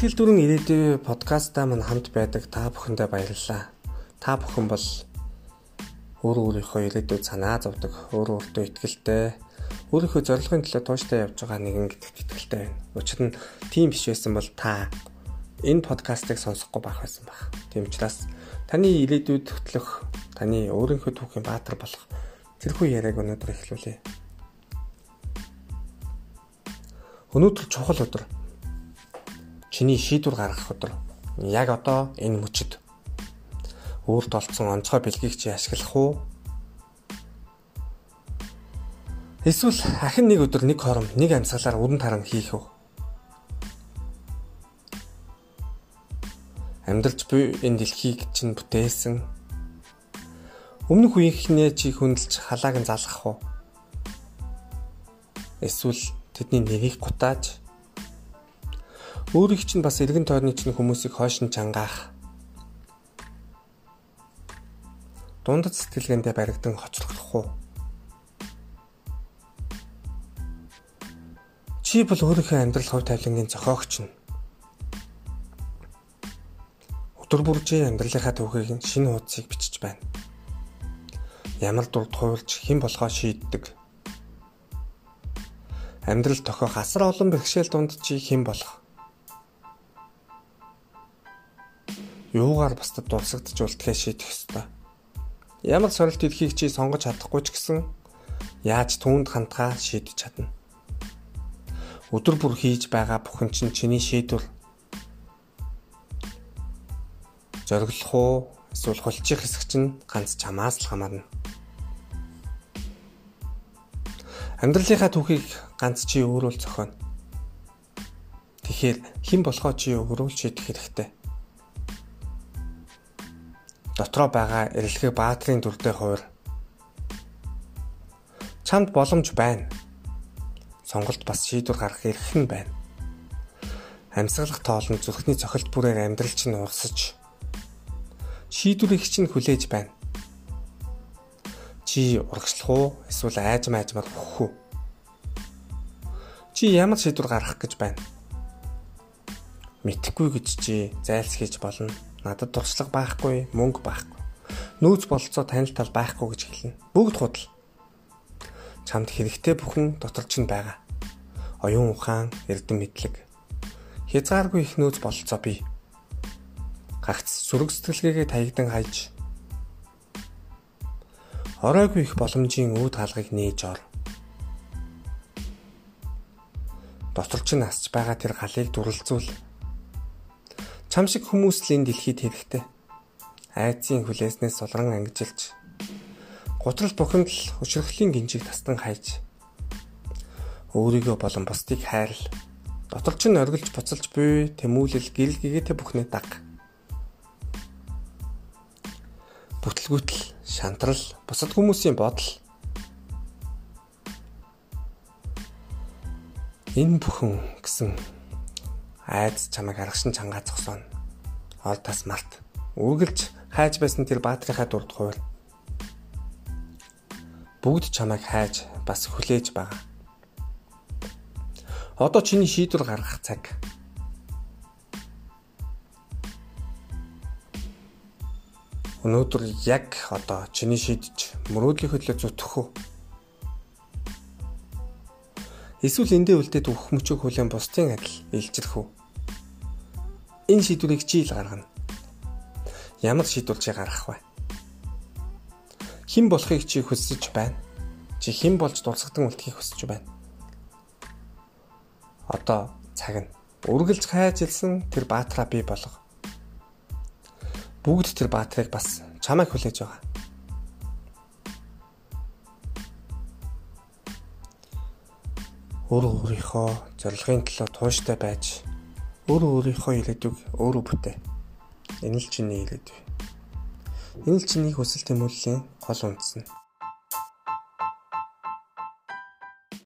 Сэтгэл дүүрэн ирээдүй подкастаа мань хамт байдаг та бүхэндээ баярлалаа. Та бүхэн бол өөр өөрийнхөө ирээдүйд санаа зовдөг, өөр өөртөө ихтгэлтэй, өөрийнхөө зорилгын төлөө тууштай явж байгаа нэгэн гэдэгт итгэлтэй байна. Учир нь тийм биш байсан бол та энэ подкастыг сонсохгүй байх байсан баг. Тийм учраас таны ирээдүйд хөтлөх, таны өөрийнхөө түүхийн баатар болох тэрхүү яриаг өнөөдөр эхлүүлье. Өнөөдөр чухал өдөр чиний шийдвэр гаргах өдөр. Яг одоо энэ мөчөд өөрт олцсон онцгой бэлгийг чи ашиглах уу? Эсвэл ахин нэг өдөр нэг хором нэг амьсгалаар өрн таран хийх үү? Амьдралч буй энэ дэлхийг чинь бүтээсэн өмнөх үеийнхнээ чи хүндэлж халааг нь залгах уу? Эсвэл тэдний нэрийг гутааж өөрийг чинь бас эргэн тойрны чинь хүмүүсийг хойш нь чангаах. Дундад сэтгэлгээндээ баригдан хоцрогдох уу? Чи бол өөрийнхөө амьдрал хувь тавилангийн зохиогч нь. Өдөр бүржийн амьдралынхаа түүхийг шинэ хуудсыг бичиж байна. Ямар дурд хуйлж хэн болохоо шийддэг. Амьдрал тохиох асар олон бэрхшээл дунд чи хэн болох юугаар бусдад дурсагдж үлдэхээ шийдэх ёстой. Ямар сорилт дэлхийг чи сонгож чадахгүй ч гэсэн яаж түүнд хандхаа шийдэж чадна. Өдөр бүр хийж байгаа бүхэн чинь чиний шийдвэр. Зориглох уу эсвэл хулчих хэсэг чинь ганц чамаас л хамаарна. Амьдралынхаа түүхийг ганц чи өөрөө л зохионо. Тэгэхээр хэн болохоо чи өөрөө л шийдэх хэрэгтэй дотроо байгаа эрэлхэг баатрын дүртэй хувир чамд боломж байна. Сонголт бас шийдвэр гаргах эрх нь байна. Амьсгалах тоолн зүрхний цохилт бүрээр амьдрал чинь урсаж шийдвэрийг чинь хүлээж байна. Чи урагшлах уу эсвэл айж майжмаар хөх үү? Чи ямар шийдвэр гаргах гэж байна? Мэдхгүй гэж чи зайлсхийж болно Надад туршлага байхгүй, мөнгө байхгүй. Нөөц бололцоо танил тал байхгүй гэж хэлнэ. Бүгд худал. Чамд хэрэгтэй бүхэн дотор ч нь байгаа. Оюун ухаан, эрдэм мэдлэг. Хязгааргүй их нөөц бололцоо бий. Гагц сүрэг сэтгэлгээгээ таягдан хайж оройгүй их боломжийн үүд хаалгыг нээж ор. Дотор ч нь асч байгаа тэр галыг дурлцуул Чам шиг хүмүүс л энэ дэлхийд хэрэгтэй. Айцын хүлээснээс сулран ангижилж гутрал бухимд л өчрөхлийн гинжиг тастан хайж өөрийгөө болон бусдыг хайрл доторч нь оргилж буцалж буй тэмүүлэл гэрэл гэгээтэй бүхнээ даг. Бүтлгүйтл, шантрал, бусад хүмүүсийн бодол энэ бүхэн гэсэн айдас чамайг аргашин чангаа зогсооно. Ол тас малт. Үргэлж хайж байсан тэр баатрийнхаа дурд хувир. Бүгд чамайг хайж бас хүлээж байгаа. Одоо чиний шийдвэр гаргах цаг. Өнөөдөр яг одоо чиний шийдэж мөрөөдлийн хөдлөө зүтгэх үү? Эсвэл эндээ үлдээд өгөх мөчөг хүлэн бусдын адил илжирэх үү? Энэ шийдвэрийг чи ил гаргана. Ямар шийдвэр чи гаргах вэ? Хэн болохыг чи хүсэж байна? Чи хэн болж дурсагдан үлдэхийг хүсэж байна? Одоо цаг нь үргэлж хайжилсан тэр баатраа бий болго. Бүгд тэр баатрыг бас чамайг хүлээж байгаа. Өөр өөрийнхөө зорилгын төлөө тууштай байж өөрөө өөрийнхөө ирээдүйг өөрөө бүтээ. Энэ л чиний ирээдүй. Энэ л чиний хүсэл тэмүүллийн гол үндэс нь.